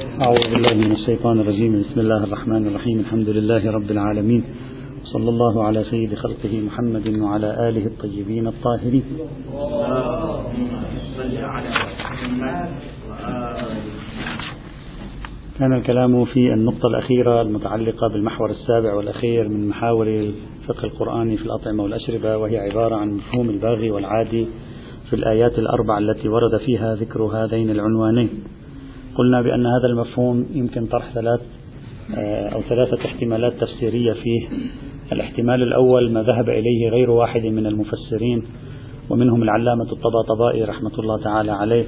أعوذ بالله من الشيطان الرجيم. بسم الله الرحمن الرحيم. الحمد لله رب العالمين. صلى الله على سيد خلقه محمد وعلى آله الطيبين الطاهرين. كان الكلام في النقطة الأخيرة المتعلقة بالمحور السابع والأخير من محاور الفقه القرآني في الأطعمة والأشربة وهي عبارة عن مفهوم الباغي والعادي في الآيات الأربع التي ورد فيها ذكر هذين العنوانين. قلنا بأن هذا المفهوم يمكن طرح ثلاث آه، أو ثلاثة احتمالات تفسيرية فيه. الاحتمال الأول ما ذهب إليه غير واحد من المفسرين ومنهم العلامة الطباطبائي رحمة الله تعالى عليه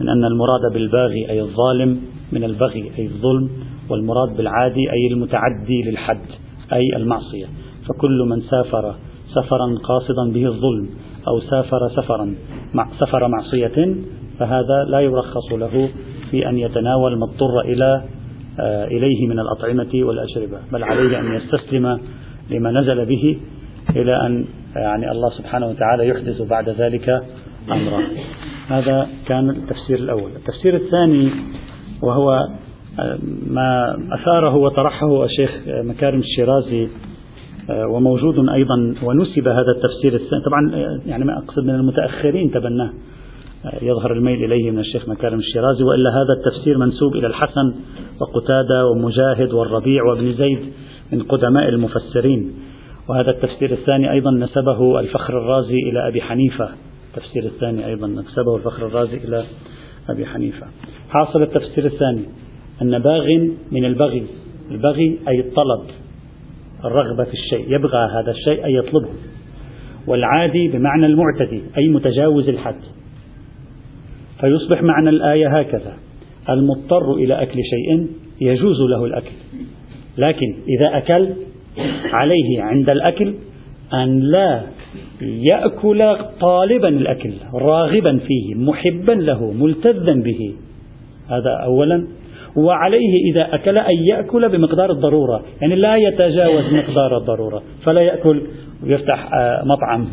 من أن المراد بالباغي أي الظالم من البغي أي الظلم والمراد بالعادي أي المتعدي للحد أي المعصية. فكل من سافر سفرا قاصدا به الظلم أو سافر سفرا مع سفر معصية فهذا لا يرخص له في أن يتناول ما اضطر إلى آه، إليه من الأطعمة والأشربة بل عليه أن يستسلم لما نزل به إلى أن يعني الله سبحانه وتعالى يحدث بعد ذلك أمرا. هذا كان التفسير الأول. التفسير الثاني وهو آه، ما أثاره وطرحه الشيخ مكارم الشيرازي آه، وموجود أيضا ونسب هذا التفسير الثاني. طبعا يعني ما أقصد من المتأخرين تبناه. يظهر الميل إليه من الشيخ مكارم الشيرازي وإلا هذا التفسير منسوب إلى الحسن وقتادة ومجاهد والربيع وابن زيد من قدماء المفسرين. وهذا التفسير الثاني أيضا نسبه الفخر الرازي إلى أبي حنيفة. التفسير الثاني أيضا نسبه الفخر الرازي إلى أبي حنيفة. حاصل التفسير الثاني. أن باغ من البغي البغي أي الطلب الرغبة في الشيء يبغى هذا الشيء أي يطلبه. والعادي بمعنى المعتدي أي متجاوز الحد. فيصبح معنى الآية هكذا. المضطر إلى أكل شيء يجوز له الأكل. لكن إذا أكل عليه عند الأكل أن لا يأكل طالبا الأكل راغبا فيه محبا له ملتذا به. هذا أولا. وعليه إذا أكل أن يأكل بمقدار الضرورة. يعني لا يتجاوز مقدار الضرورة. فلا يأكل ويفتح آه، مطعم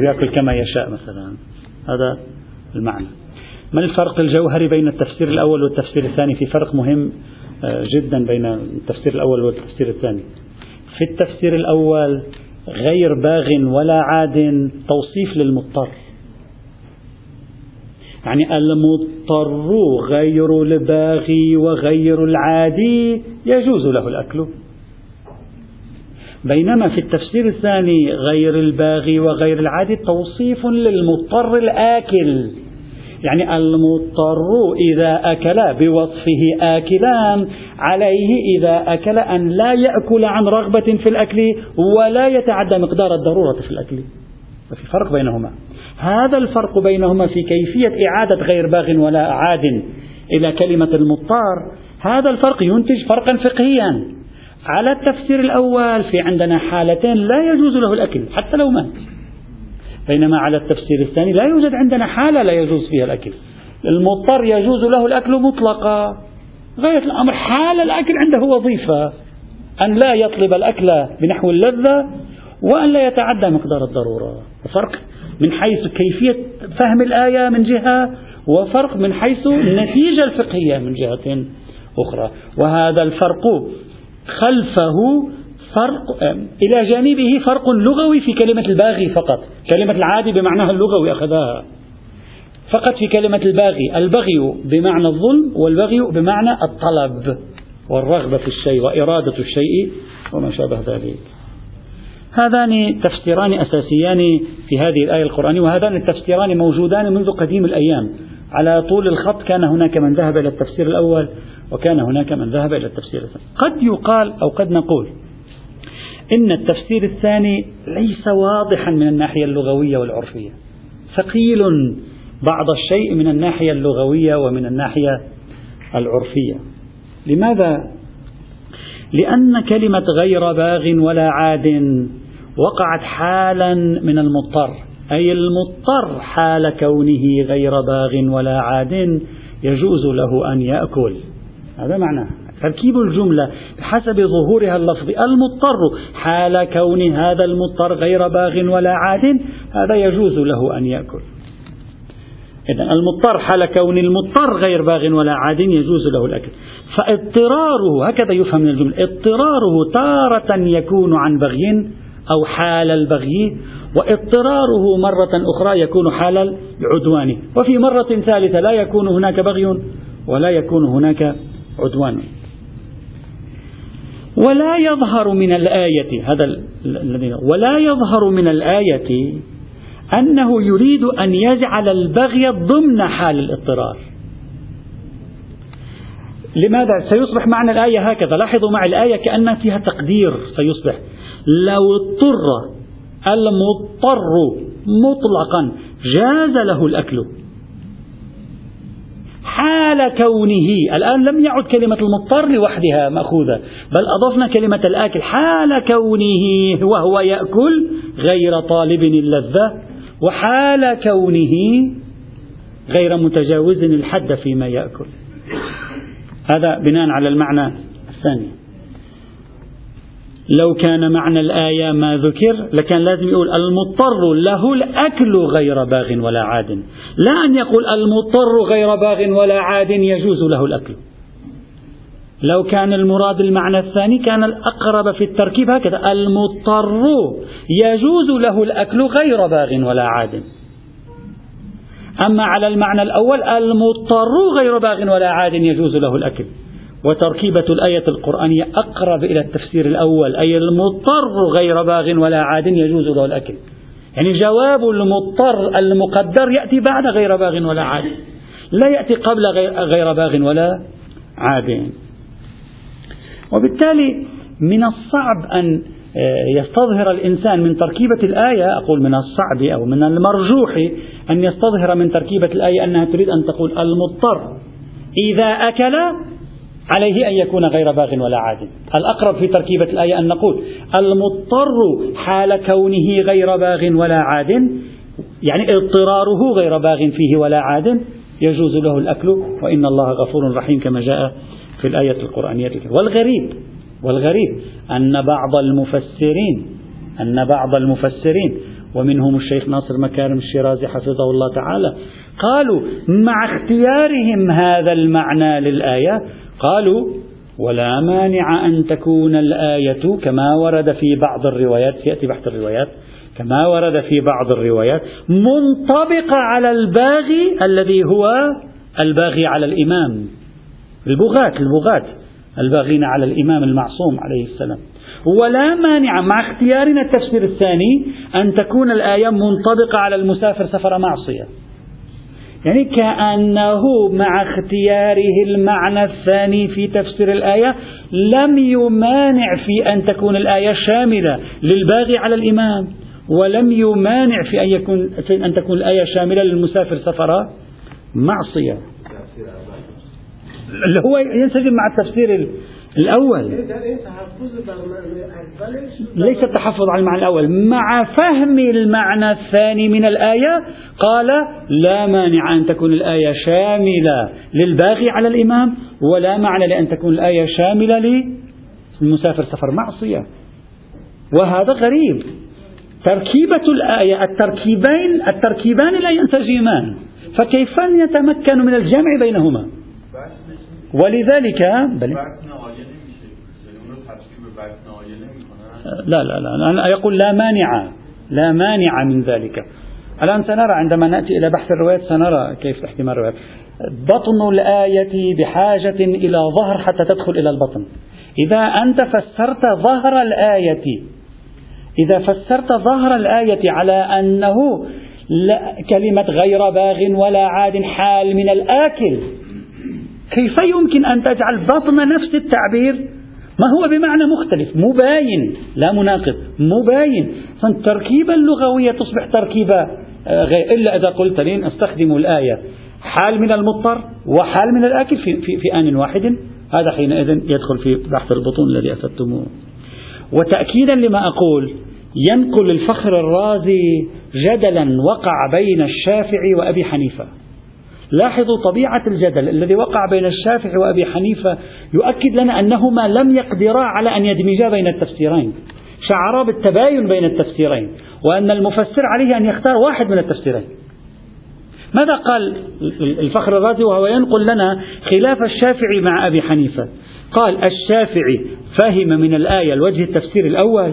ويأكل كما يشاء مثلا. هذا المعنى. ما الفرق الجوهري بين التفسير الأول والتفسير الثاني؟ في فرق مهم آه، جدا بين التفسير الأول والتفسير الثاني. في التفسير الأول غير باغ ولا عاد توصيف للمضطر. يعني المضطر غير الباغي وغير العادي يجوز له الأكل. بينما في التفسير الثاني غير الباغي وغير العادي توصيف للمضطر الآكل. يعني المضطر إذا أكل بوصفه آكلان عليه إذا أكل أن لا يأكل عن رغبة في الأكل ولا يتعدى مقدار الضرورة في الأكل. ففي فرق بينهما. هذا الفرق بينهما في كيفية إعادة غير باغ ولا عاد إلى كلمة المضطر. هذا الفرق ينتج فرقا فقهيا. على التفسير الأول في عندنا حالتين لا يجوز له الأكل حتى لو مات. بينما على التفسير الثاني لا يوجد عندنا حالة لا يجوز فيها الأكل. المضطر يجوز له الأكل مطلقا. غاية الأمر حال الأكل عنده وظيفة. أن لا يطلب الأكل بنحو اللذة وأن لا يتعدى مقدار الضرورة. فرق من حيث كيفية فهم الآية من جهة وفرق من حيث النتيجة الفقهية من جهة أخرى. وهذا الفرق خلفه فرق إلى جانبه فرق لغوي في كلمة الباغي فقط. كلمة العادي بمعناها اللغوي أخذها. فقط في كلمة الباغي. البغي بمعنى الظلم والبغي بمعنى الطلب والرغبة في الشيء وإرادة الشيء وما شابه ذلك. هذان تفسيران أساسيان في هذه الآية القرآنية وهذان التفسيران موجودان منذ قديم الأيام. على طول الخط كان هناك من ذهب إلى التفسير الأول وكان هناك من ذهب إلى التفسير الثاني. قد يقال أو قد نقول إن التفسير الثاني ليس واضحا من الناحية اللغوية والعرفية. ثقيل بعض الشيء من الناحية اللغوية ومن الناحية العرفية. لماذا؟ لأن كلمة غير باغ ولا عاد وقعت حالا من المضطر. أي المضطر حال كونه غير باغ ولا عاد يجوز له أن يأكل. هذا معناه. تركيب الجملة بحسب ظهورها اللفظي المضطر حال كون هذا المضطر غير باغ ولا عاد هذا يجوز له أن يأكل. إذا المضطر حال كون المضطر غير باغ ولا عاد يجوز له الأكل. فاضطراره هكذا يفهم من الجملة اضطراره تارة يكون عن بغي أو حال البغي واضطراره مرة أخرى يكون حال العدوان. وفي مرة ثالثة لا يكون هناك بغي ولا يكون هناك عدوان. ولا يظهر من الآية هذا الذي ولا يظهر من الآية أنه يريد أن يجعل البغي ضمن حال الاضطرار. لماذا؟ سيصبح معنى الآية هكذا. لاحظوا مع الآية كأن فيها تقدير سيصبح. لو اضطر المضطر مطلقا جاز له الأكل. حال كونه. الآن لم يعد كلمة المضطر لوحدها مأخوذة بل أضفنا كلمة الآكل. حال كونه وهو يأكل غير طالب اللذة وحال كونه غير متجاوز الحد فيما يأكل. هذا بناء على المعنى الثاني. لو كان معنى الآية ما ذكر لكان لازم يقول المضطر له الأكل غير باغ ولا عاد. لا أن يقول المضطر غير باغ ولا عاد يجوز له الأكل. لو كان المراد المعنى الثاني كان الأقرب في التركيب هكذا. المضطر يجوز له الأكل غير باغ ولا عاد. أما على المعنى الأول المضطر غير باغ ولا عاد يجوز له الأكل. وتركيبة الآية القرآنية أقرب إلى التفسير الأول أي المضطر غير باغ ولا عاد يجوز له الأكل. يعني جواب المضطر المقدر يأتي بعد غير باغ ولا عاد. لا يأتي قبل غير باغ ولا عاد. وبالتالي من الصعب أن آه، يستظهر الإنسان من تركيبة الآية أقول من الصعب أو من المرجوح أن يستظهر من تركيبة الآية أنها تريد أن تقول المضطر. إذا أكل عليه أن يكون غير باغ ولا عاد. الأقرب في تركيبة الآية أن نقول المضطر حال كونه غير باغ ولا عاد يعني اضطراره غير باغ فيه ولا عاد يجوز له الأكل وإن الله غفور رحيم كما جاء في الآية القرآنية. والغريب والغريب أن بعض المفسرين أن بعض المفسرين ومنهم الشيخ ناصر مكارم الشيرازي حفظه الله تعالى. قالوا مع اختيارهم هذا المعنى للآية قالوا ولا مانع أن تكون الآية كما ورد في بعض الروايات يأتي بحث الروايات كما ورد في بعض الروايات منطبقة على الباغي الذي هو الباغي على الإمام البغاة البغاة الباغين على الإمام المعصوم عليه السلام. ولا مانع مع اختيارنا التفسير الثاني أن تكون الآية منطبقة على المسافر سفر معصية. يعني كأنه مع اختياره المعنى الثاني في تفسير الآية لم يمانع في أن تكون الآية شاملة للباغي على الإمام ولم يمانع في أن, يكون في أن تكون الآية شاملة للمسافر سفر معصية. اللي هو ينسجم مع التفسير الأول. ليس التحفظ على المعنى الأول. مع فهم المعنى الثاني من الآية قال لا مانع أن تكون الآية شاملة للباغي على الإمام ولا معنى لأن تكون الآية شاملة للمسافر سفر معصية. وهذا غريب. تركيبة الآية التركيبين التركيبان لا ينسجمان. فكيف يتمكن من الجمع بينهما؟ ولذلك بل لا لا لا أنا يقول لا مانع لا مانع من ذلك. الآن سنرى عندما نأتي إلى بحث الروايات سنرى كيف احتمال الروايات. بطن الآية بحاجة إلى ظهر حتى تدخل إلى البطن. إذا أنت فسرت ظهر الآية إذا فسرت ظهر الآية على أنه لا كلمة غير باغ ولا عاد حال من الآكل كيف يمكن أن تجعل بطن نفس التعبير؟ ما هو بمعنى مختلف؟ مباين لا مناقض مباين. فالتركيبة اللغوية تصبح تركيبة آه، غير. إلا إذا قلت لي أستخدم الآية حال من المضطر وحال من الآكل في, في, في آن واحد. هذا حينئذ يدخل في بحث البطون الذي أفدتموه وتأكيدا لما أقول ينقل الفخر الرازي جدلا وقع بين الشافعي وأبي حنيفة. لاحظوا طبيعة الجدل الذي وقع بين الشافعي وأبي حنيفة يؤكد لنا أنهما لم يقدرا على أن يدمجا بين التفسيرين. شعرا بالتباين بين التفسيرين وأن المفسر عليه أن يختار واحد من التفسيرين. ماذا قال الفخر الرازي وهو ينقل لنا خلاف الشافعي مع أبي حنيفة؟ قال الشافعي فهم من الآية الوجه التفسير الأول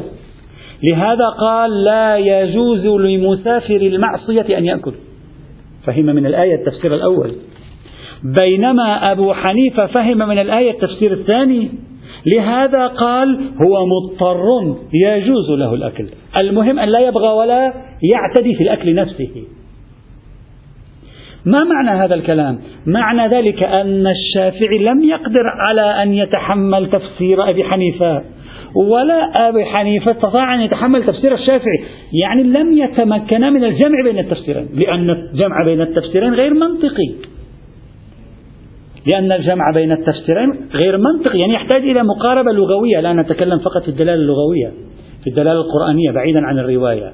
لهذا قال لا يجوز لمسافر المعصية أن يأكل. فهم من الآية التفسير الأول. بينما أبو حنيفة فهم من الآية التفسير الثاني لهذا قال هو مضطر يجوز له الأكل. المهم أن لا يبغى ولا يعتدي في الأكل نفسه. ما معنى هذا الكلام؟ معنى ذلك أن الشافعي لم يقدر على أن يتحمل تفسير أبي حنيفة. ولا أبي حنيفة استطاع أن يتحمل تفسير الشافعي. يعني لم يتمكن من الجمع بين التفسيرين لأن الجمع بين التفسيرين غير منطقي. لأن الجمع بين التفسيرين غير منطقي. يعني يحتاج إلى مقاربة لغوية. لا نتكلم فقط في الدلالة اللغوية في الدلالة القرآنية بعيدا عن الرواية.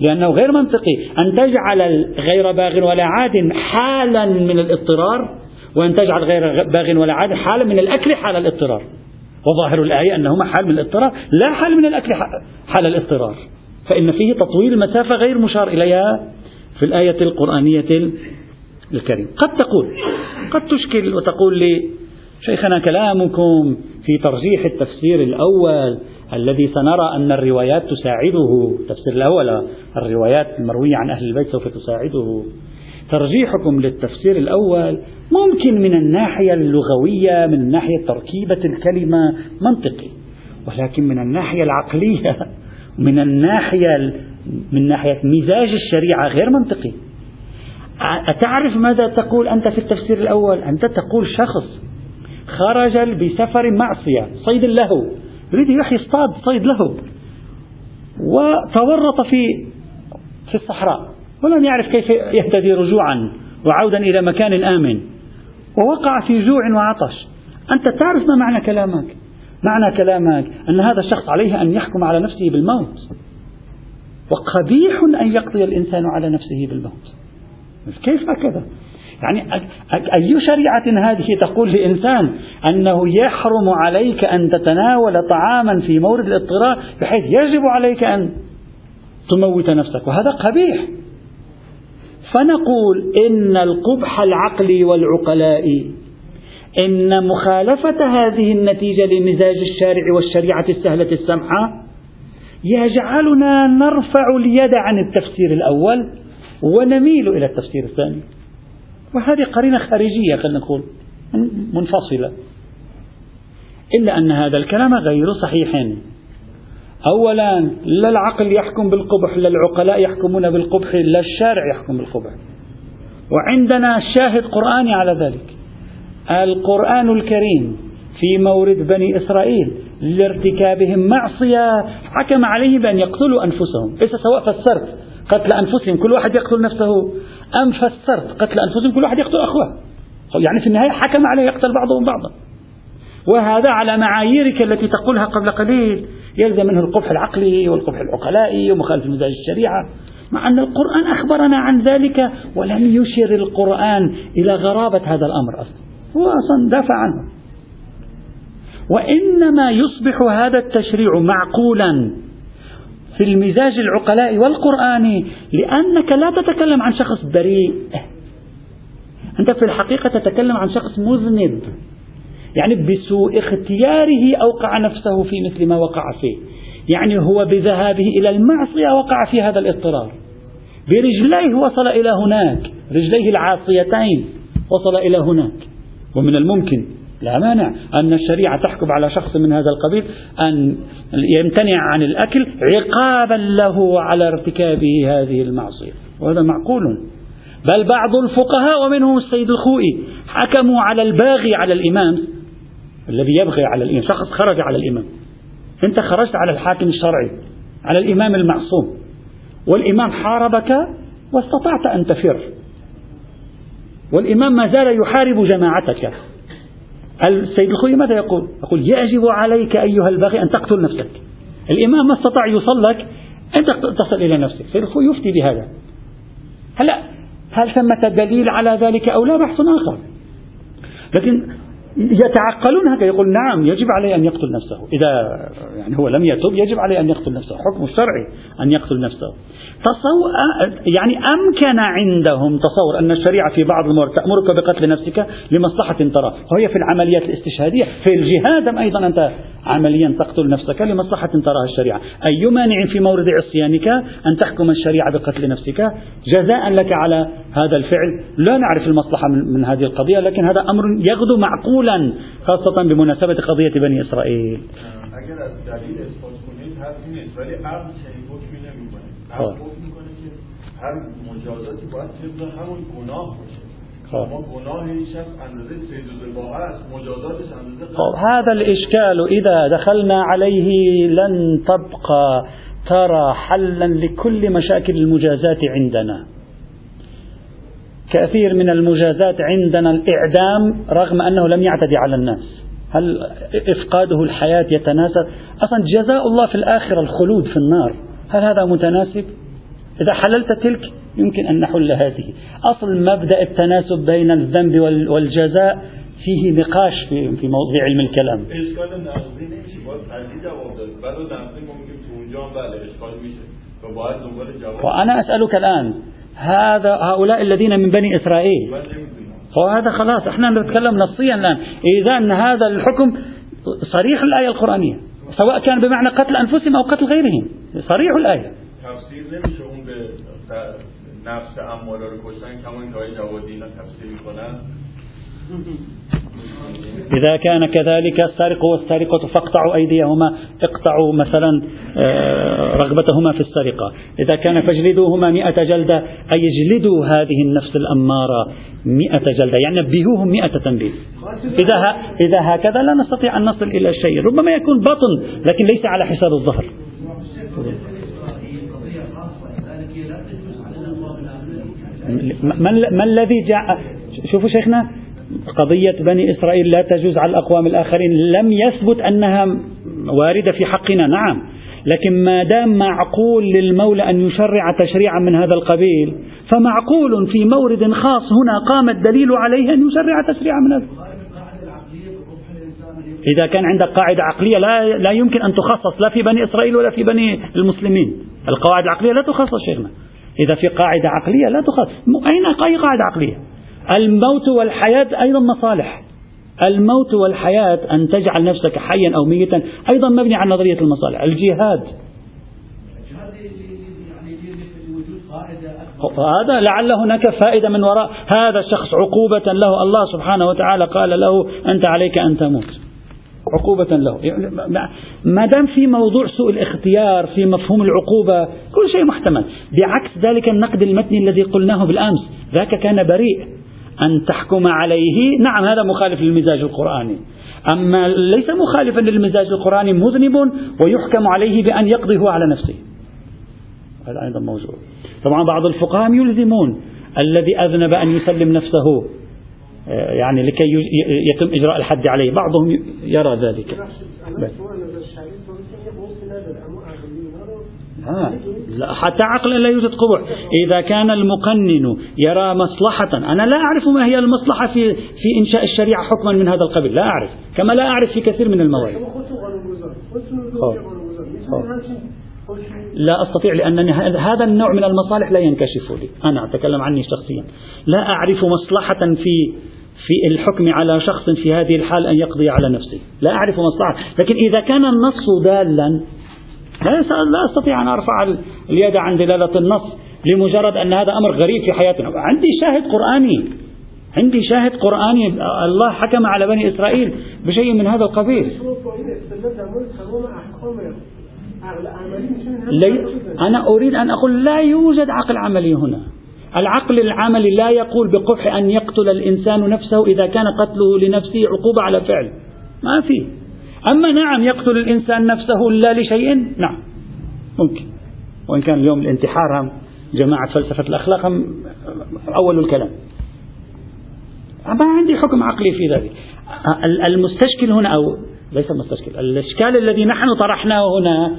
لأنه غير منطقي. أن تجعل غير باغ ولا عاد حالا من الاضطرار وأن تجعل غير باغ ولا عاد حالا من الأكل حال الاضطرار. وظاهر الآية أنهما حال من الاضطرار لا حال من الأكل حال الاضطرار. فإن فيه تطويل المسافة غير مشار إليها في الآية القرآنية الكريم. قد تقول قد تشكل وتقول لي شيخنا كلامكم في ترجيح التفسير الأول الذي سنرى أن الروايات تساعده. التفسير الأول الروايات المروية عن أهل البيت سوف تساعده. ترجيحكم للتفسير الأول ممكن من الناحية اللغوية من ناحية تركيبة الكلمة منطقي ولكن من الناحية العقلية من الناحية من ناحية مزاج الشريعة غير منطقي. أتعرف ماذا تقول أنت في التفسير الأول؟ أنت تقول شخص خرج بسفر معصية صيد له يريد يروح يصطاد صيد له وتورط في في الصحراء. ولم يعرف كيف يهتدي رجوعا وعودا إلى مكان آمن. ووقع في جوع وعطش. أنت تعرف ما معنى كلامك. معنى كلامك أن هذا الشخص عليه أن يحكم على نفسه بالموت. وقبيح أن يقضي الإنسان على نفسه بالموت. كيف هكذا؟ يعني أي شريعة هذه تقول لإنسان أنه يحرم عليك أن تتناول طعاما في مورد الاضطرار بحيث يجب عليك أن تموت نفسك. وهذا قبيح. فنقول إن القبح العقلي والعقلاء إن مخالفة هذه النتيجة لمزاج الشارع والشريعة السهلة السمحة يجعلنا نرفع اليد عن التفسير الأول ونميل إلى التفسير الثاني. وهذه قرينة خارجية خلينا نقول منفصلة. إلا أن هذا الكلام غير صحيح. أولا لا العقل يحكم بالقبح لا العقلاء يحكمون بالقبح لا الشارع يحكم بالقبح. وعندنا شاهد قرآني على ذلك. القرآن الكريم في مورد بني إسرائيل لارتكابهم معصية حكم عليهم بأن يقتلوا أنفسهم. ليس سواء فسرت قتل أنفسهم كل واحد يقتل نفسه. أم فسرت قتل أنفسهم كل واحد يقتل أخوه. يعني في النهاية حكم عليه يقتل بعضهم بعضا. وهذا على معاييرك التي تقولها قبل قليل. يلزم منه القبح العقلي والقبح العقلائي ومخالفة مزاج الشريعة مع أن القرآن أخبرنا عن ذلك ولم يشر القرآن إلى غرابة هذا الأمر أصلا. هو أصلا دافع عنه. وإنما يصبح هذا التشريع معقولا في المزاج العقلاء والقرآني لأنك لا تتكلم عن شخص بريء. أنت في الحقيقة تتكلم عن شخص مذنب. يعني بسوء اختياره أوقع نفسه في مثل ما وقع فيه. يعني هو بذهابه إلى المعصية وقع في هذا الاضطرار. برجليه وصل إلى هناك. رجليه العاصيتين وصل إلى هناك. ومن الممكن لا مانع أن الشريعة تحكم على شخص من هذا القبيل أن يمتنع عن الأكل عقابا له على ارتكابه هذه المعصية. وهذا معقول. بل بعض الفقهاء ومنهم السيد الخوئي حكموا على الباغي على الإمام الذي يبغي على الإمام. شخص خرج على الإمام. أنت خرجت على الحاكم الشرعي على الإمام المعصوم. والإمام حاربك واستطعت أن تفر. والإمام ما زال يحارب جماعتك. السيد الخوي ماذا يقول؟ يقول يجب عليك أيها الباغي أن تقتل نفسك. الإمام ما استطاع يوصل لك أنت تصل إلى نفسك. السيد الخوي يفتي بهذا. هلا هل ثمة دليل على ذلك أو لا؟ بحث آخر. لكن يتعقلون هكذا. يقول نعم يجب عليه أن يقتل نفسه. إذا يعني هو لم يتوب يجب عليه أن يقتل نفسه. حكم الشرعي أن يقتل نفسه. تصور يعني أمكن عندهم تصور أن الشريعة في بعض الموارد تأمرك بقتل نفسك لمصلحة ترى وهي في العمليات الاستشهادية. في الجهاد أيضا أنت عمليا تقتل نفسك لمصلحة تراها الشريعة. أي مانع في مورد عصيانك أن تحكم الشريعة بقتل نفسك؟ جزاء لك على هذا الفعل. لا نعرف المصلحة من هذه القضية لكن هذا أمر يغدو معقولا خاصة بمناسبة قضية بني إسرائيل. هر مجازاتی باید طبق همون گناه باشه. خب. خب. هذا الإشكال إذا دخلنا عليه لن تبقى ترى حلا لكل مشاكل المجازات عندنا. كثير من المجازات عندنا الإعدام رغم أنه لم يعتدي على الناس. هل إفقاده الحياة يتناسب؟ أصلا جزاء الله في الآخرة الخلود في النار. هل هذا متناسب؟ إذا حللت تلك يمكن أن نحل هذه. أصل مبدأ التناسب بين الذنب والجزاء فيه نقاش في في موضوع علم الكلام. وأنا أسألك الآن. هذا هؤلاء الذين من بني إسرائيل. وهذا خلاص إحنا نتكلم نصيا الآن. إذا هذا الحكم صريح الآية القرآنية سواء كان بمعنى قتل أنفسهم أو قتل غيرهم. صريح الآية. نفس إذا كان كذلك السارق والسارقة فاقطعوا أيديهما اقطعوا مثلا آه، رغبتهما في السرقة. إذا كان فاجلدوهما مئة جلدة أي اجلدوا هذه النفس الأمارة مئة جلدة يعني نبهوهم مئة تنبيه. إذا, إذا هكذا لا نستطيع أن نصل إلى شيء. ربما يكون بطن لكن ليس على حساب الظهر. ما الذي جاء شوفوا شيخنا قضية بني إسرائيل لا تجوز على الأقوام الآخرين. لم يثبت أنها واردة في حقنا نعم. لكن ما دام معقول للمولى أن يشرع تشريعا من هذا القبيل فمعقول في مورد خاص هنا قام الدليل عليه أن يشرع تشريعا من هذا. إذا كان عندك قاعدة عقلية لا, لا يمكن أن تخصص لا في بني إسرائيل ولا في بني المسلمين. القواعد العقلية لا تخصص شيخنا. إذا في قاعدة عقلية لا تخص أين أي قاعدة عقلية؟ الموت والحياة أيضا مصالح. الموت والحياة أن تجعل نفسك حيا أو ميتا أيضا مبني على نظرية المصالح. الجهاد. هذا لعل هناك فائدة من وراء هذا الشخص. عقوبة له. الله سبحانه وتعالى قال له أنت عليك أن تموت. عقوبة له. ما دام في موضوع سوء الاختيار في مفهوم العقوبة كل شيء محتمل. بعكس ذلك النقد المتني الذي قلناه بالأمس ذاك كان بريء. أن تحكم عليه. نعم هذا مخالف للمزاج القرآني. أما ليس مخالفا للمزاج القرآني مذنب ويحكم عليه بأن يقضي هو على نفسه. هذا أيضا موجود طبعا بعض الفقهاء يلزمون الذي أذنب أن يسلم نفسه آه، يعني لكي يتم إجراء الحد عليه. بعضهم يرى ذلك. آه. حتى عقلا لا يوجد قبح. إذا كان المقنن يرى مصلحة أنا لا أعرف ما هي المصلحة في, في إنشاء الشريعة حكما من هذا القبيل لا أعرف كما لا أعرف في كثير من الموارد. لا أستطيع لأن هذا النوع من المصالح لا ينكشف لي. أنا أتكلم عني شخصيا. لا أعرف مصلحة في في الحكم على شخص في هذه الحال أن يقضي على نفسه. لا أعرف مصلحة. لكن إذا كان النص دالا لا, أستطيع أن أرفع اليد عن دلالة النص لمجرد أن هذا أمر غريب في حياتنا. عندي شاهد قرآني. عندي شاهد قرآني. الله حكم على بني إسرائيل بشيء من هذا القبيل. أنا أريد أن أقول لا يوجد عقل عملي هنا. العقل العملي لا يقول بقبح أن يقتل الإنسان نفسه إذا كان قتله لنفسه عقوبة على فعل. ما في. أما نعم يقتل الإنسان نفسه لا لشيء؟ نعم. ممكن. وإن كان اليوم الانتحار جماعة فلسفة الأخلاق هم أول الكلام. ما عندي حكم عقلي في ذلك. المستشكل هنا أو ليس المستشكل الإشكال الذي نحن طرحناه هنا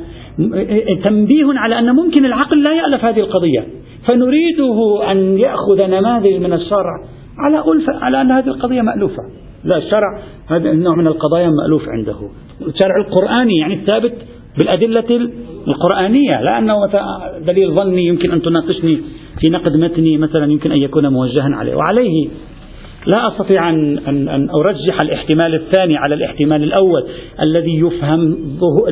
تنبيه على أن ممكن العقل لا يألف هذه القضية. فنريده أن يأخذ نماذج من الشرع على ألفة على أن هذه القضية مألوفة. لا الشرع هذا النوع من القضايا مألوف عنده. الشرع القرآني يعني الثابت بالأدلة القرآنية لا أنه دليل ظني يمكن أن تناقشني في نقد متني مثلا يمكن أن يكون موجها عليه. وعليه لا أستطيع أن, أن, أن أرجح الاحتمال الثاني على الاحتمال الأول الذي يفهم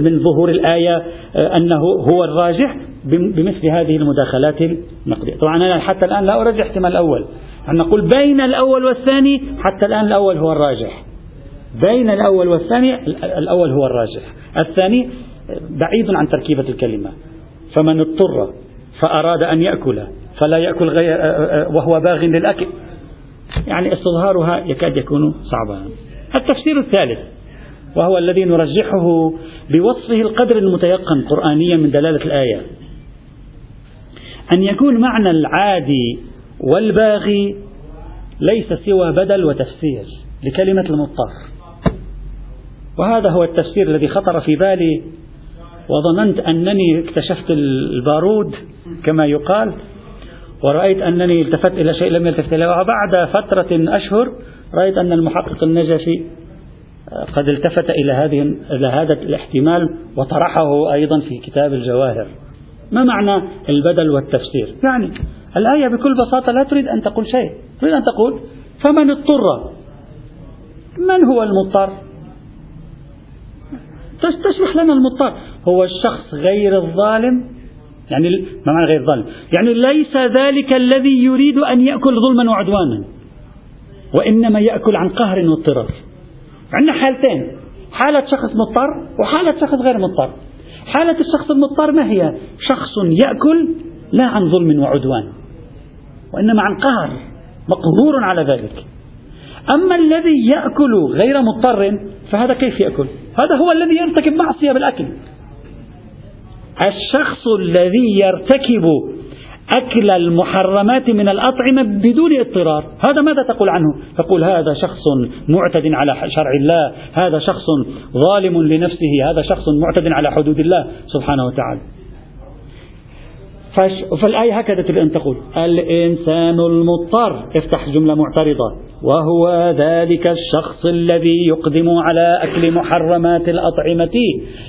من ظهور الآية آه، أنه هو الراجح بمثل هذه المداخلات النقدية. طبعا أنا حتى الآن لا أرجح الاحتمال الأول. أن نقول بين الأول والثاني حتى الآن الأول هو الراجح. بين الأول والثاني الأول هو الراجح. الثاني بعيد عن تركيبة الكلمة. فمن اضطر فأراد أن يأكل فلا يأكل غير وهو باغ للأكل. يعني استظهارها يكاد يكون صعبا. التفسير الثالث وهو الذي نرجحه بوصفه القدر المتيقن قرآنيا من دلالة الآية. أن يكون معنى العادي والباغي ليس سوى بدل وتفسير لكلمة المضطر. وهذا هو التفسير الذي خطر في بالي وظننت أنني اكتشفت البارود كما يقال ورأيت أنني التفت إلى شيء لم يلتفت إليه. وبعد فترة أشهر رأيت أن المحقق النجفي قد التفت إلى هذه إلى هذا الاحتمال وطرحه أيضا في كتاب الجواهر. ما معنى البدل والتفسير؟ يعني الآية بكل بساطة لا تريد أن تقول شيء. تريد أن تقول فمن اضطر من هو المضطر؟ تشرح لنا المضطر. هو الشخص غير الظالم؟ يعني ما معنى غير ظالم يعني ليس ذلك الذي يريد أن يأكل ظلما وعدوانا وإنما يأكل عن قهر واضطرار. عندنا حالتين حالة شخص مضطر وحالة شخص غير مضطر. حالة الشخص المضطر ما هي؟ شخص يأكل لا عن ظلم وعدوان. وإنما عن قهر مقهور على ذلك. أما الذي يأكل غير مضطر فهذا كيف يأكل؟ هذا هو الذي يرتكب معصية بالأكل. الشخص الذي يرتكب أكل المحرمات من الأطعمة بدون اضطرار هذا ماذا تقول عنه؟ تقول هذا شخص معتد على شرع الله هذا شخص ظالم لنفسه هذا شخص معتد على حدود الله سبحانه وتعالى. فالآية هكذا تريد أن تقول. الإنسان المضطر. افتح جملة معترضة. وهو ذلك الشخص الذي يقدم على أكل محرمات الأطعمة.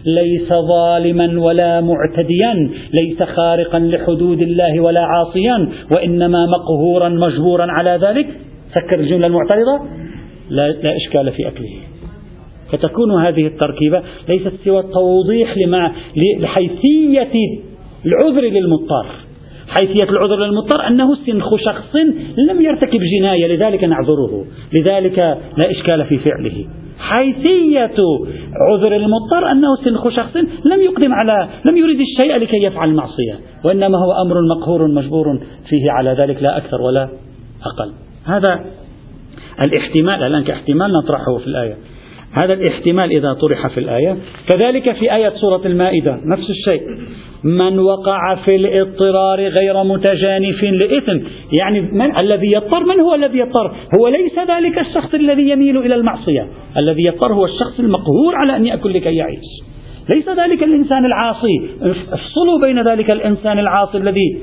ليس ظالما ولا معتديا. ليس خارقا لحدود الله ولا عاصيا. وإنما مقهورا مجبورا على ذلك. سكر الجملة المعترضة. لا, لا إشكال في أكله. فتكون هذه التركيبة ليست سوى توضيح لحيثية العذر للمضطر. حيثية العذر للمضطر أنه سنخ شخص لم يرتكب جناية لذلك نعذره. لذلك لا إشكال في فعله. حيثية عذر المضطر أنه سنخ شخص لم يقدم على لم يريد الشيء لكي يفعل المعصية وإنما هو أمر مقهور مجبور فيه على ذلك لا أكثر ولا أقل. هذا الاحتمال الآن كاحتمال نطرحه في الآية. هذا الاحتمال إذا طرح في الآية. كذلك في آية سورة المائدة نفس الشيء. من وقع في الاضطرار غير متجانف لإثم. يعني من الذي يضطر من هو الذي يضطر؟ هو ليس ذلك الشخص الذي يميل إلى المعصية. الذي يضطر هو الشخص المقهور على أن يأكل لكي يعيش. ليس ذلك الإنسان العاصي. افصلوا بين ذلك الإنسان العاصي الذي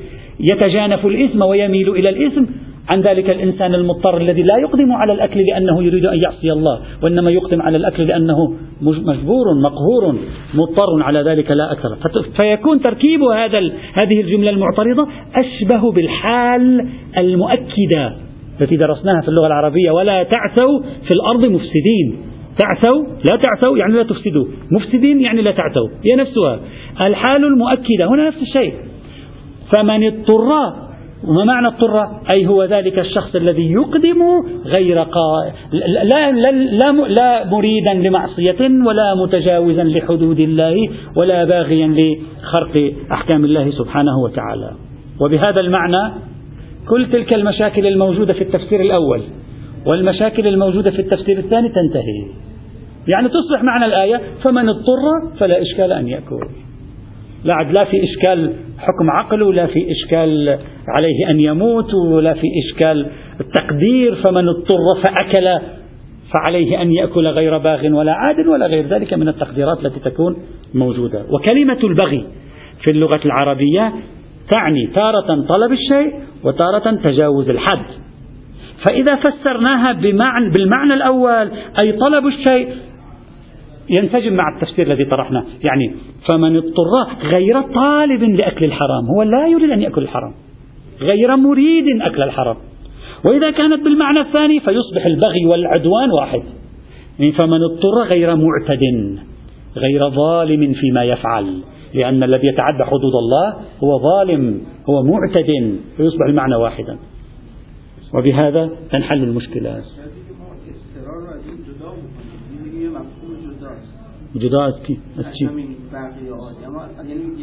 يتجانف الإثم ويميل إلى الإثم. عن ذلك الإنسان المضطر الذي لا يقدم على الأكل لأنه يريد أن يعصي الله وإنما يقدم على الأكل لأنه مجبور مقهور مضطر على ذلك لا أكثر. فيكون تركيب هذا هذه الجملة المعترضة أشبه بالحال المؤكدة. التي درسناها في اللغة العربية ولا تعثوا في الأرض مفسدين. تعثوا؟ لا تعثوا يعني لا تفسدوا. مفسدين يعني لا تعثوا. هي نفسها. الحال المؤكدة. هنا نفس الشيء. فمن اضطر وما معنى اضطر أي هو ذلك الشخص الذي يقدم غير قا... لا, لا, لا, لا مريدا لمعصية ولا متجاوزا لحدود الله ولا باغيا لخرق أحكام الله سبحانه وتعالى. وبهذا المعنى كل تلك المشاكل الموجودة في التفسير الأول والمشاكل الموجودة في التفسير الثاني تنتهي. يعني تصبح معنى الآية فمن اضطر فلا إشكال أن يأكل. لا لا في إشكال حكم عقل ولا في إشكال عليه أن يموت ولا في إشكال التقدير فمن اضطر فأكل فعليه أن يأكل غير باغ ولا عاد ولا غير ذلك من التقديرات التي تكون موجودة. وكلمة البغي في اللغة العربية تعني تارة طلب الشيء وتارة تجاوز الحد. فإذا فسرناها بمعنى بالمعنى الأول أي طلب الشيء ينسجم مع التفسير الذي طرحناه. يعني فمن اضطر غير طالب لأكل الحرام هو لا يريد أن يأكل الحرام. غير مريد أكل الحرام. وإذا كانت بالمعنى الثاني فيصبح البغي والعدوان واحد. فمن اضطر غير معتد غير ظالم فيما يفعل لأن الذي يتعدى حدود الله هو ظالم هو معتد فيصبح المعنى واحدا. وبهذا تنحل المشكلات. جدا از کی؟ از چی؟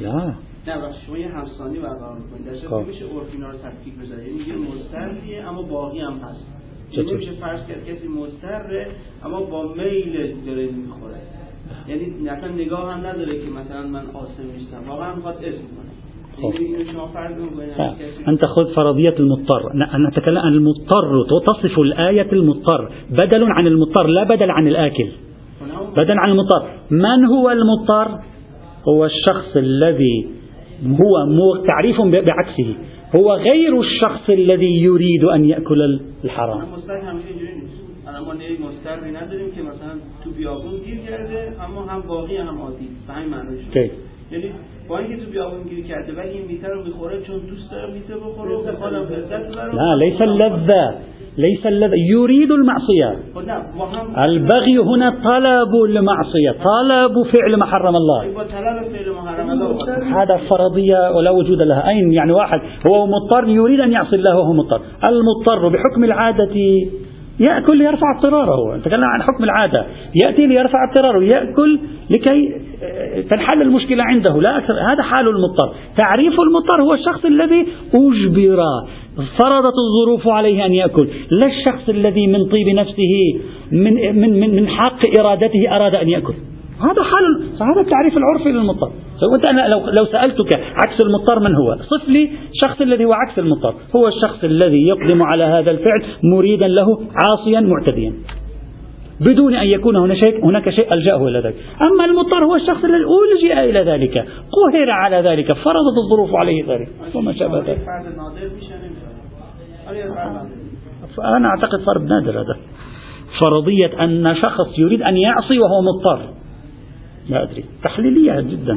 لا نه وقتی شما یه همسانی برقرار میکنید در شکل میشه عرفینا رو تفکیک بذارید یعنی یه مضطریه اما باغی هم هست. یعنی نمیشه فرض کرد کسی مضطره اما با میل داره میخوره. یعنی أصلا نگاه هم نداره که مثلا من آسم نیستم. واقعا میخواد اسم کنه. أنت خذ فرضية المضطر. نتكلم عن المضطر. تصف الآية المضطر. بدل عن المضطر لا بدل عن الآكل. بدل عن المضطر. من هو المضطر؟ هو الشخص الذي هو تعريف بعكسه. هو غير الشخص الذي يريد أن يأكل الحرام. که با اینکه تو بیابون گیر کرده ولی این میته رو میخوره چون دوست داره میته بخوره و لذت لا ليس اللذة. ليس الذي يريد المعصية البغي هنا طلب المعصية طلب فعل ما حرم الله. هذا فرضية ولا وجود لها أين يعني واحد. هو مضطر يريد أن يعصي الله وهو مضطر. المضطر بحكم العادة يأكل ليرفع اضطراره. نتكلم عن حكم العادة. يأتي ليرفع اضطراره. يأكل لكي تنحل المشكلة عنده. لا أكثر. هذا حال المضطر. تعريف المضطر هو الشخص الذي أجبر فرضت الظروف عليه أن يأكل. لا الشخص الذي من طيب نفسه من, من, من, من حق إرادته أراد أن يأكل. هذا حال هذا التعريف العرفي للمضطر وانت أنا لو لو سألتك عكس المضطر من هو؟ صف لي الشخص الذي هو عكس المضطر، هو الشخص الذي يقدم على هذا الفعل مريدا له عاصيا معتديا. بدون أن يكون هنا شيء هناك شيء ألجأه إلى ذلك، أما المضطر هو الشخص الذي الجا إلى ذلك، قهر على ذلك، فرضت الظروف عليه ذلك، وما شابه ذلك. فانا أعتقد فرض نادر هذا. فرضية أن شخص يريد أن يعصي وهو مضطر لا أدري. تحليلية جدا.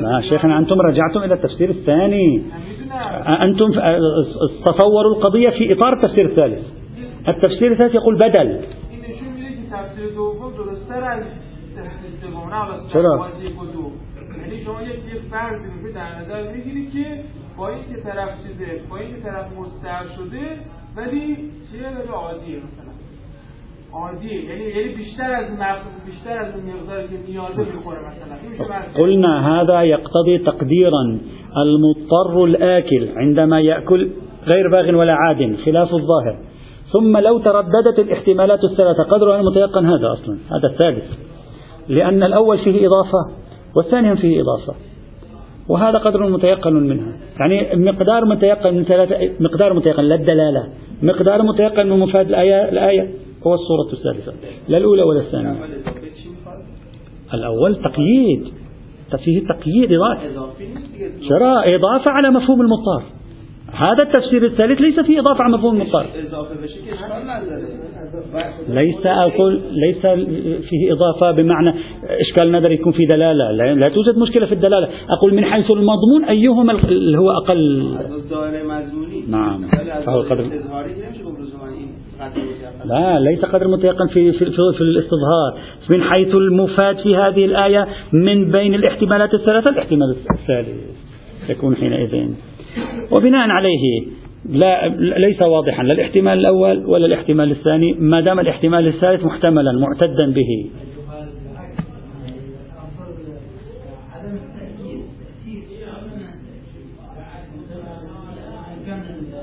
لا شيخنا أنتم رجعتم إلى التفسير الثاني. أنتم تصوروا القضية في إطار التفسير الثالث. التفسير الثالث يقول بدل. چرا؟ یعنی شما یک فرضی در نظر که با اینکه طرف چیزه با اینکه طرف مضطر شده ولی چیه؟ ولی عادیه مثلا. عادیه. یعنی یعنی بیشتر از بیشتر از اون مقداری که نیازه میخوره مثلا. قلنا هذا يقتضي تقديرا. المضطر الآكل عندما يأكل غير باغ ولا عاد خلاف الظاهر. ثم لو ترددت الاحتمالات الثلاثة قدر المتيقن هذا أصلا. هذا الثالث. لأن الأول فيه إضافة والثاني فيه إضافة. وهذا قدر متيقن منها يعني مقدار متيقن من ثلاثة مقدار متيقن لا الدلالة مقدار متيقن من مفاد الآية الآية هو الصورة الثالثة لا الأولى ولا الثانية. الأول تقييد فيه تقييد إضافة شراء إضافة على مفهوم المضطر هذا التفسير الثالث ليس فيه إضافة على مفهوم المضطر ليس أقول ليس فيه إضافة بمعنى إشكال نظري يكون في دلالة. لا توجد مشكلة في الدلالة. أقول من حيث المضمون أيهما اللي هو أقل. نعم. فهو القدر لا ليس قدر متيقن في, في, في, في الاستظهار. من حيث المفاد في هذه الآية من بين الاحتمالات الثلاثة الاحتمال الثالث يكون حينئذ. وبناء عليه لا ليس واضحا لا الاحتمال الأول ولا الاحتمال الثاني ما دام الاحتمال الثالث محتملا معتدا به.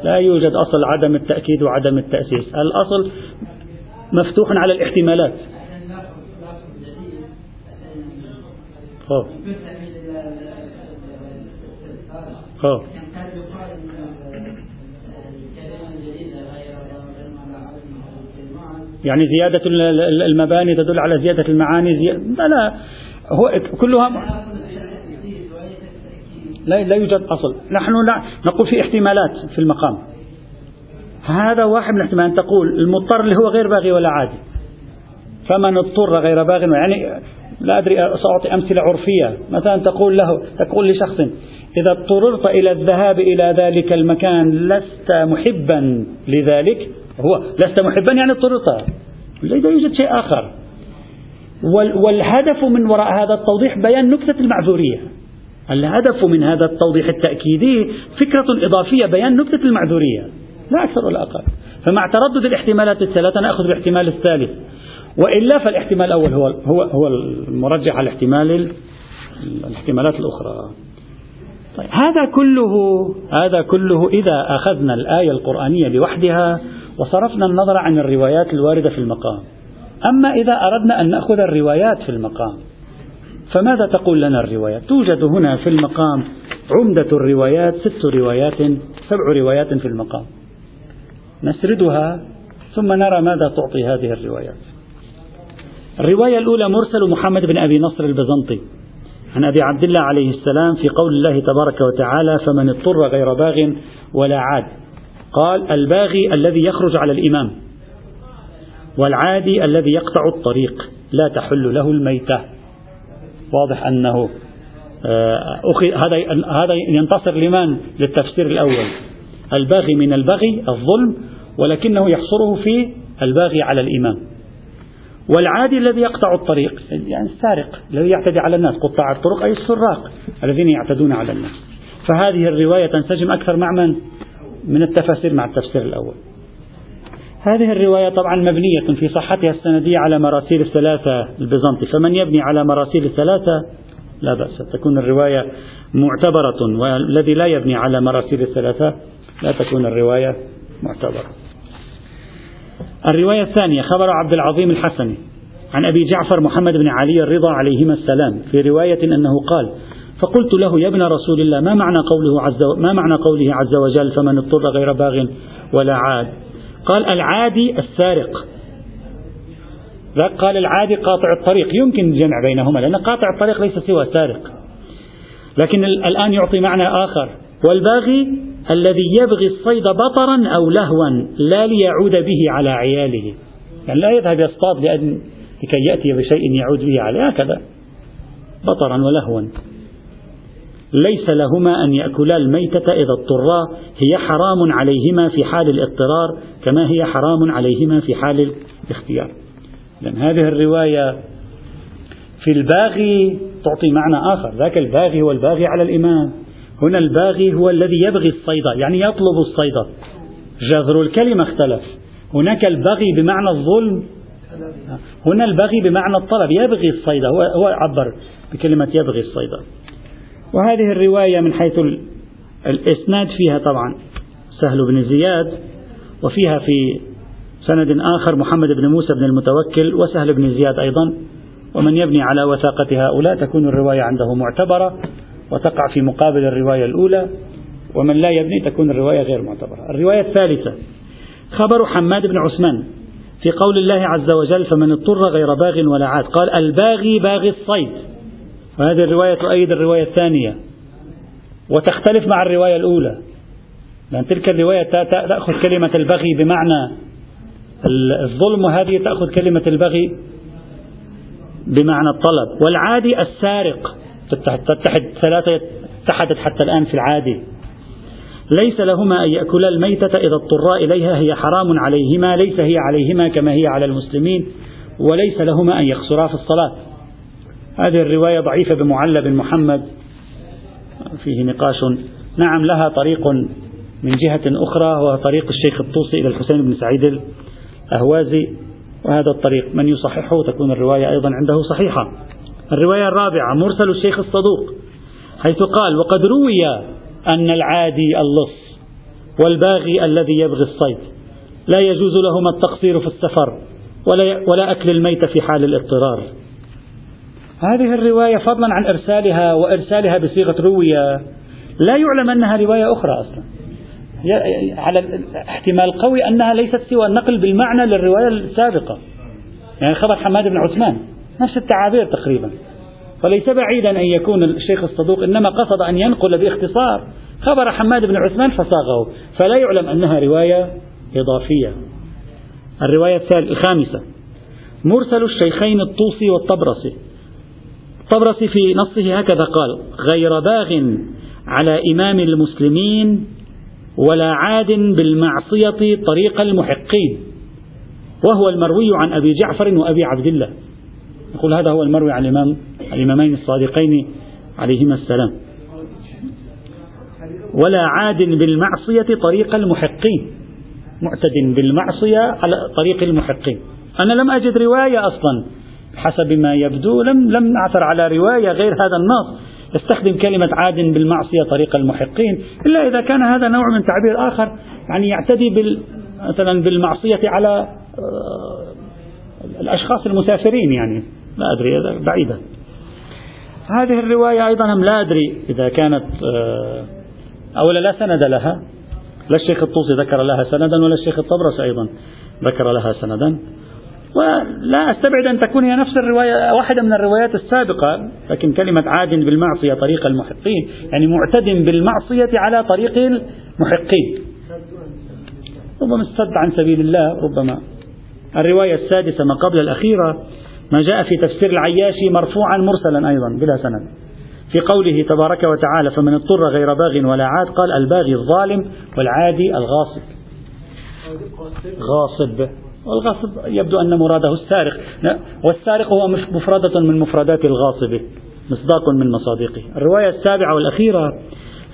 لا يوجد أصل عدم التأكيد وعدم التأسيس. الأصل مفتوح على الاحتمالات. خوف. خوف. يعني زيادة المباني تدل على زيادة المعاني زيادة لا هو كلها لا لا يوجد أصل. نحن لا نقول في احتمالات في المقام. هذا واحد من الاحتمالات. تقول المضطر اللي هو غير باغي ولا عادي. فمن اضطر غير باغ يعني لا أدري سأعطي أمثلة عرفية. مثلا تقول له تقول لشخص إذا اضطررت إلى الذهاب إلى ذلك المكان لست محبا لذلك هو لست محبا يعني اضطررت. لا يوجد شيء آخر. والهدف من وراء هذا التوضيح بيان نكتة المعذورية. الهدف من هذا التوضيح التأكيدي فكرة إضافية بيان نكتة المعذورية. لا أكثر ولا أقل. فمع تردد الاحتمالات الثلاثة نأخذ بالاحتمال الثالث. وإلا فالاحتمال الأول هو هو هو المرجح على الاحتمال الاحتمالات الأخرى. طيب. هذا كله هذا كله إذا أخذنا الآية القرآنية لوحدها وصرفنا النظر عن الروايات الواردة في المقام. أما إذا أردنا أن نأخذ الروايات في المقام فماذا تقول لنا الروايات؟ توجد هنا في المقام عمدة الروايات ست روايات سبع روايات في المقام. نسردها ثم نرى ماذا تعطي هذه الروايات. الرواية الأولى مرسل محمد بن أبي نصر البزنطي. عن أبي عبد الله عليه السلام في قول الله تبارك وتعالى فمن اضطر غير باغ ولا عاد. قال الباغي الذي يخرج على الإمام والعادي الذي يقطع الطريق لا تحل له الميتة. واضح أنه آه، هذا هذا ينتصر لمن؟ للتفسير الأول. الباغي من البغي الظلم ولكنه يحصره في الباغي على الإمام. والعادي الذي يقطع الطريق يعني السارق الذي يعتدي على الناس قطاع الطرق أي السراق الذين يعتدون على الناس. فهذه الرواية تنسجم أكثر مع من؟ من التفاسير مع التفسير الأول. هذه الرواية طبعا مبنية في صحتها السندية على مراسيل الثلاثة البيزنطي. فمن يبني على مراسيل الثلاثة؟ لا بأس تكون الرواية معتبرة والذي لا يبني على مراسيل الثلاثة لا تكون الرواية معتبرة. الرواية الثانية خبر عبد العظيم الحسني عن أبي جعفر محمد بن علي الرضا عليهما السلام في رواية أنه قال فقلت له يا ابن رسول الله ما معنى قوله عز. ما معنى قوله عز وجل فمن اضطر غير باغ ولا عاد قال العادي السارق قال العادي قاطع الطريق يمكن الجمع بينهما لأن قاطع الطريق ليس سوى سارق لكن الآن يعطي معنى آخر والباغي الذي يبغي الصيد بطرا أو لهوا لا ليعود به على عياله. يعني لا يذهب يصطاد لكي يأتي بشيء يعود به عليه. هكذا. بطرا ولهوا. ليس لهما أن يأكلا الميتة إذا اضطرا. هي حرام عليهما في حال الاضطرار كما هي حرام عليهما في حال الاختيار. لأن هذه الرواية في الباغي تعطي معنى آخر. ذاك الباغي هو الباغي على الإمام. هنا الباغي هو الذي يبغي الصيد يعني يطلب الصيد. جذر الكلمة اختلف. هناك البغي بمعنى الظلم. هنا البغي بمعنى الطلب يبغي الصيد هو, هو عبر بكلمة يبغي الصيد. وهذه الرواية من حيث الإسناد فيها طبعا سهل بن زياد وفيها في سند آخر محمد بن موسى بن المتوكل وسهل بن زياد أيضا. ومن يبني على وثاقة هؤلاء تكون الرواية عنده معتبرة. وتقع في مقابل الرواية الأولى ومن لا يبني تكون الرواية غير معتبرة. الرواية الثالثة خبر حماد بن عثمان في قول الله عز وجل فمن اضطر غير باغ ولا عاد قال الباغي باغي الصيد وهذه الرواية تؤيد الرواية الثانية وتختلف مع الرواية الأولى. لأن تلك الرواية تأخذ كلمة البغي بمعنى الظلم وهذه تأخذ كلمة البغي بمعنى الطلب. والعادي السارق. تتحد ثلاثة اتحدت حتى الآن في العادي ليس لهما أن يأكلا الميتة إذا اضطرا إليها هي حرام عليهما ليس هي عليهما كما هي على المسلمين وليس لهما أن يخسرا في الصلاة. هذه الرواية ضعيفة بمعلى بن محمد. فيه نقاش. نعم لها طريق من جهة أخرى وهو طريق الشيخ الطوسي إلى الحسين بن سعيد الأهوازي. وهذا الطريق من يصححه تكون الرواية أيضا عنده صحيحة. الرواية الرابعة مرسل الشيخ الصدوق حيث قال وقد روي أن العادي اللص والباغي الذي يبغي الصيد لا يجوز لهما التقصير في السفر ولا, ولا أكل الميت في حال الاضطرار. هذه الرواية فضلا عن إرسالها وإرسالها بصيغة روية. لا يعلم أنها رواية أخرى أصلا. على احتمال قوي أنها ليست سوى النقل بالمعنى للرواية السابقة. يعني خبر حماد بن عثمان. نفس التعابير تقريبا. فليس بعيدا أن يكون الشيخ الصدوق إنما قصد أن ينقل باختصار خبر حماد بن عثمان فصاغه. فلا يعلم أنها رواية إضافية. الرواية الخامسة. مرسل الشيخين الطوسي والطبرسي. الطبرسي في نصه هكذا قال غير باغ على إمام المسلمين ولا عاد بالمعصية طريق المحقين. وهو المروي عن أبي جعفر وأبي عبد الله. يقول هذا هو المروي عن الإمام الإمامين الصادقين عليهما السلام. ولا عاد بالمعصية طريق المحقين. معتد بالمعصية على طريق المحقين. أنا لم أجد رواية أصلا حسب ما يبدو. لم لم أعثر على رواية غير هذا النص. يستخدم كلمة عاد بالمعصية طريق المحقين. إلا إذا كان هذا نوع من تعبير آخر يعني يعتدي بال مثلا بالمعصية على آه، الأشخاص المسافرين يعني. لا أدري بعيدة هذه الرواية أيضا لا أدري إذا كانت آه، أولا لا سند لها. لا الشيخ الطوسي ذكر لها سندا ولا الشيخ الطبرس أيضا ذكر لها سندا. ولا أستبعد أن تكون هي نفس الرواية واحدة من الروايات السابقة لكن كلمة عاد بالمعصية طريق المحقين يعني معتد بالمعصية على طريق المحقين. ربما استد عن سبيل الله ربما. الرواية السادسة ما قبل الأخيرة ما جاء في تفسير العياشي مرفوعا مرسلا أيضا بلا سند. في قوله تبارك وتعالى فمن اضطر غير باغ ولا عاد قال الباغي الظالم والعادي الغاصب. غاصب. والغاصب يبدو أن مراده السارق. والسارق هو مفردة من مفردات الغاصب مصداق من مصادقه. الرواية السابعة والأخيرة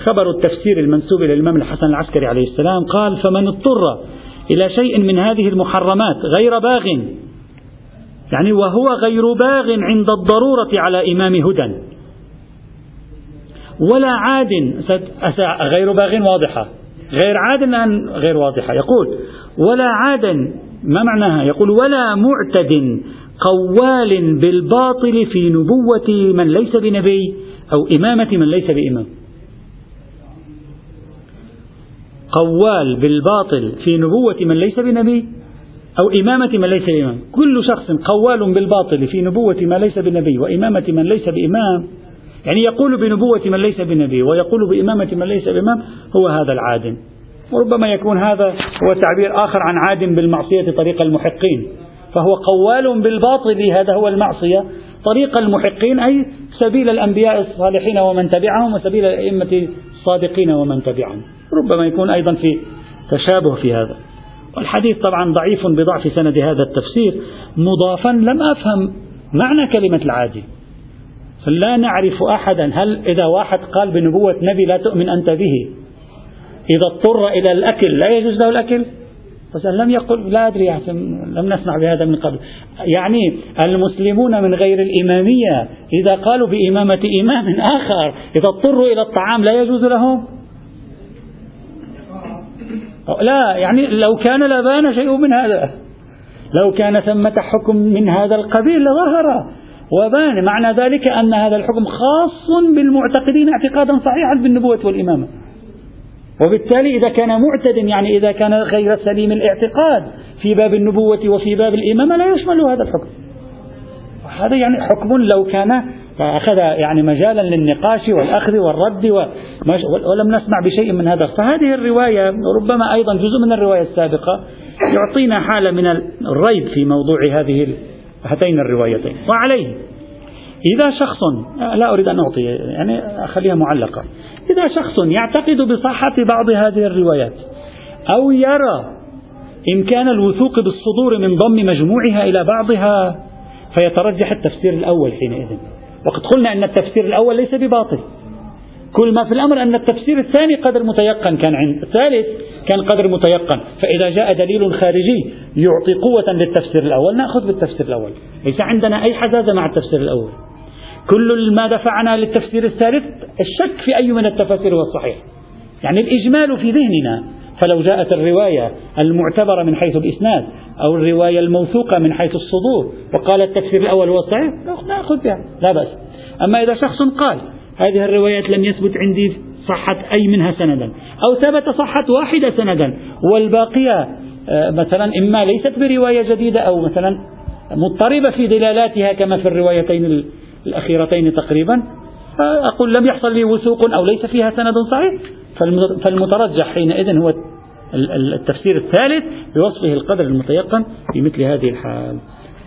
خبر التفسير المنسوب إلى الإمام الحسن العسكري عليه السلام قال فمن اضطر إلى شيء من هذه المحرمات غير باغ يعني وهو غير باغ عند الضرورة على إمام هدى. ولا عاد غير باغ واضحة. غير عاد الآن غير واضحة. يقول ولا عاد ما معناها؟ يقول ولا معتد قوال بالباطل في نبوة من ليس بنبي أو إمامة من ليس بإمام. قوال بالباطل في نبوة من ليس بنبي أو إمامة من ليس بإمام. كل شخص قوال بالباطل في نبوة ما ليس بنبي وإمامة من ليس بإمام. يعني يقول بنبوة من ليس بنبي ويقول بإمامة من ليس بإمام هو هذا العادم وربما يكون هذا هو تعبير آخر عن عاد بالمعصية طريق المحقين. فهو قوال بالباطل هذا هو المعصية طريق المحقين أي سبيل الأنبياء الصالحين ومن تبعهم وسبيل الأئمة الصادقين ومن تبعهم. ربما يكون أيضا في تشابه في هذا. والحديث طبعا ضعيف بضعف سند هذا التفسير مضافا لم أفهم معنى كلمة العادي فلا نعرف أحدا هل إذا واحد قال بنبوة نبي لا تؤمن أنت به إذا اضطر إلى الأكل لا يجوز له الأكل؟ لم يقل لا أدري لم نسمع بهذا من قبل. يعني المسلمون من غير الإمامية إذا قالوا بإمامة إمام آخر إذا اضطروا إلى الطعام لا يجوز لهم؟ لا يعني لو كان لبان شيء من هذا. لو كان ثمة حكم من هذا القبيل لظهر وبان. معنى ذلك أن هذا الحكم خاص بالمعتقدين اعتقادا صحيحا بالنبوة والإمامة. وبالتالي إذا كان معتد يعني إذا كان غير سليم الاعتقاد في باب النبوة وفي باب الإمامة لا يشمل هذا الحكم. هذا يعني حكم لو كان فأخذ يعني مجالا للنقاش والأخذ والرد ولم نسمع بشيء من هذا فهذه الرواية ربما أيضا جزء من الرواية السابقة يعطينا حالة من الريب في موضوع هذه هاتين الروايتين. وعليه. إذا شخص لا أريد أن أعطي يعني أخليها معلقة. إذا شخص يعتقد بصحة بعض هذه الروايات أو يرى إمكان الوثوق بالصدور من ضم مجموعها إلى بعضها فيترجح التفسير الأول حينئذ. وقد قلنا أن التفسير الأول ليس بباطل. كل ما في الأمر أن التفسير الثاني قدر متيقن كان عند الثالث كان قدر متيقن. فإذا جاء دليل خارجي يعطي قوة للتفسير الأول نأخذ بالتفسير الأول. ليس عندنا أي حزازة مع التفسير الأول. كل ما دفعنا للتفسير الثالث الشك في أي من التفاسير هو الصحيح يعني الإجمال في ذهننا فلو جاءت الرواية المعتبرة من حيث الإسناد أو الرواية الموثوقة من حيث الصدور وقال التفسير الأول هو الصحيح نأخذ بها لا بأس. أما إذا شخص قال هذه الروايات لم يثبت عندي صحت أي منها سندا أو ثبت صحت واحدة سندا والباقية آه، مثلا إما ليست برواية جديدة أو مثلا مضطربة في دلالاتها كما في الروايتين الأخيرتين تقريبا فأقول لم يحصل لي وثوق أو ليس فيها سند صحيح فالمترجح حينئذ هو التفسير الثالث بوصفه القدر المتيقن في مثل هذه الحال.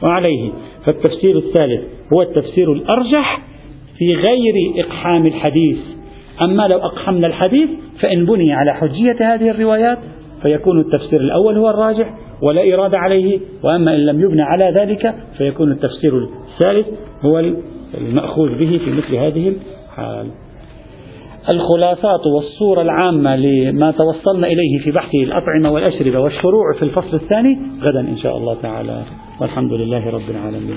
وعليه فالتفسير الثالث هو التفسير الأرجح في غير إقحام الحديث. أما لو أقحمنا الحديث فإن بني على حجية هذه الروايات فيكون التفسير الأول هو الراجح ولا إرادة عليه وأما إن لم يبنى على ذلك فيكون التفسير الثالث هو المأخوذ به في مثل هذه الحال. الخلاصات والصورة العامة لما توصلنا إليه في بحث الأطعمة والأشربة والشروع في الفصل الثاني غدا إن شاء الله تعالى. والحمد لله رب العالمين.